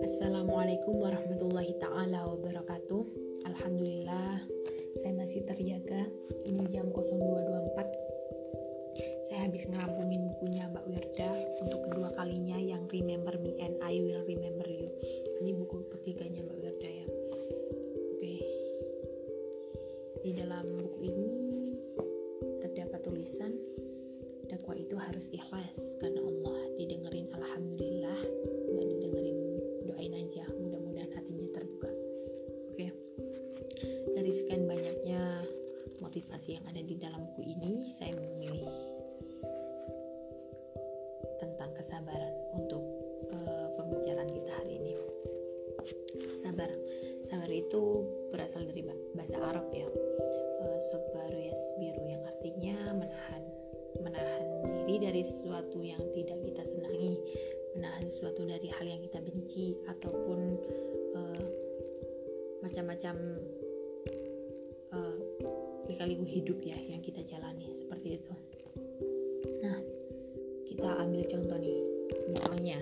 Assalamualaikum warahmatullahi taala wabarakatuh. Alhamdulillah saya masih terjaga. Ini jam 02.24. Saya habis ngerampungin bukunya Mbak Wirda untuk kedua kalinya yang Remember Me and I Will Remember You. Ini buku ketiganya Mbak Wirda ya. Oke. Di dalam dakwah itu harus ikhlas karena Allah. Didengerin alhamdulillah. Nggak didengerin doain aja. Mudah-mudahan hatinya terbuka. Oke. Dari sekian banyaknya motivasi yang ada di dalam buku ini saya memilih tentang kesabaran untuk uh, pembicaraan kita hari ini. Sabar. Sabar itu berasal dari bahasa Arab ya. Uh, sobaru yasbiru dari sesuatu yang tidak kita senangi, menahan sesuatu dari hal yang kita benci ataupun uh, macam-macam uh, lika-liku hidup ya yang kita jalani seperti itu. Nah, kita ambil contoh nih, misalnya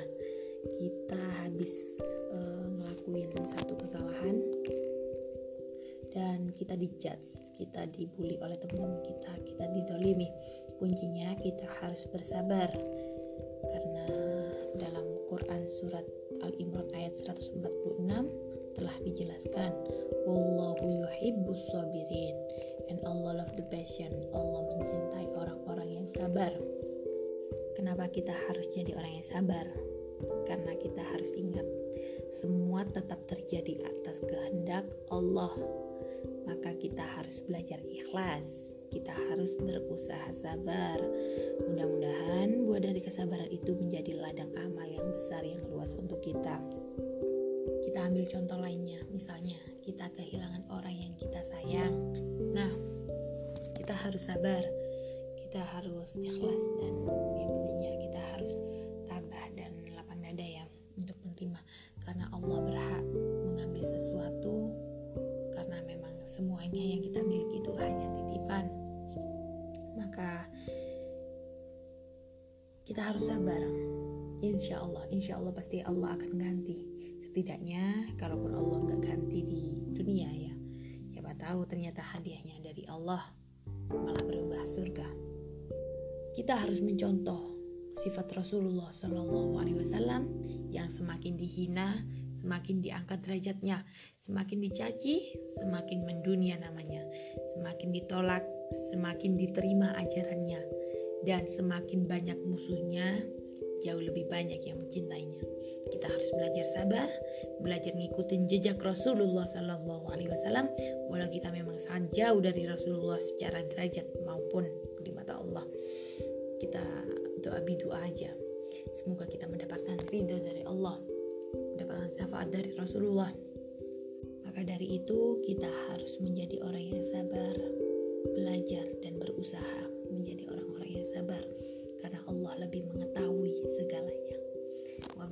kita habis uh, ngelakuin satu kesalahan dan kita dijudge, kita dibully oleh teman-teman kita, kita didolimi. Kuncinya kita harus bersabar karena dalam Quran surat Al-Imran ayat 146 telah dijelaskan Wallahu yuhibbus sabirin and Allah love the patient. Allah mencintai orang-orang yang sabar. Kenapa kita harus jadi orang yang sabar? Karena kita harus ingat semua tetap terjadi atas kehendak Allah maka kita harus belajar ikhlas. Kita harus berusaha sabar. Mudah-mudahan buah dari kesabaran itu menjadi ladang amal yang besar yang luas untuk kita. Kita ambil contoh lainnya, misalnya kita kehilangan orang yang kita sayang. Nah, kita harus sabar. Kita harus ikhlas dan yang pentingnya kita harus kita harus sabar. Insya Allah insya Allah pasti Allah akan ganti. Setidaknya kalaupun Allah nggak ganti di dunia ya siapa tahu ternyata hadiahnya dari Allah malah berubah surga. Kita harus mencontoh sifat Rasulullah Shallallahu Alaihi Wasallam yang semakin dihina semakin diangkat derajatnya, semakin dicaci, semakin mendunia namanya, semakin ditolak, semakin diterima ajarannya, dan semakin banyak musuhnya, jauh lebih banyak yang mencintainya. Kita harus belajar sabar, belajar ngikutin jejak Rasulullah Sallallahu Alaihi Wasallam, walau kita memang sangat jauh dari Rasulullah secara derajat maupun di mata Allah. Kita doa bidoa aja. Semoga kita mendapatkan ridho dari Allah mendapatkan syafaat dari Rasulullah. Maka dari itu kita harus menjadi orang yang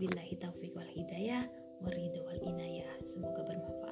Wabillahi taufiq wal hidayah waridho wal inayah. Semoga bermanfaat.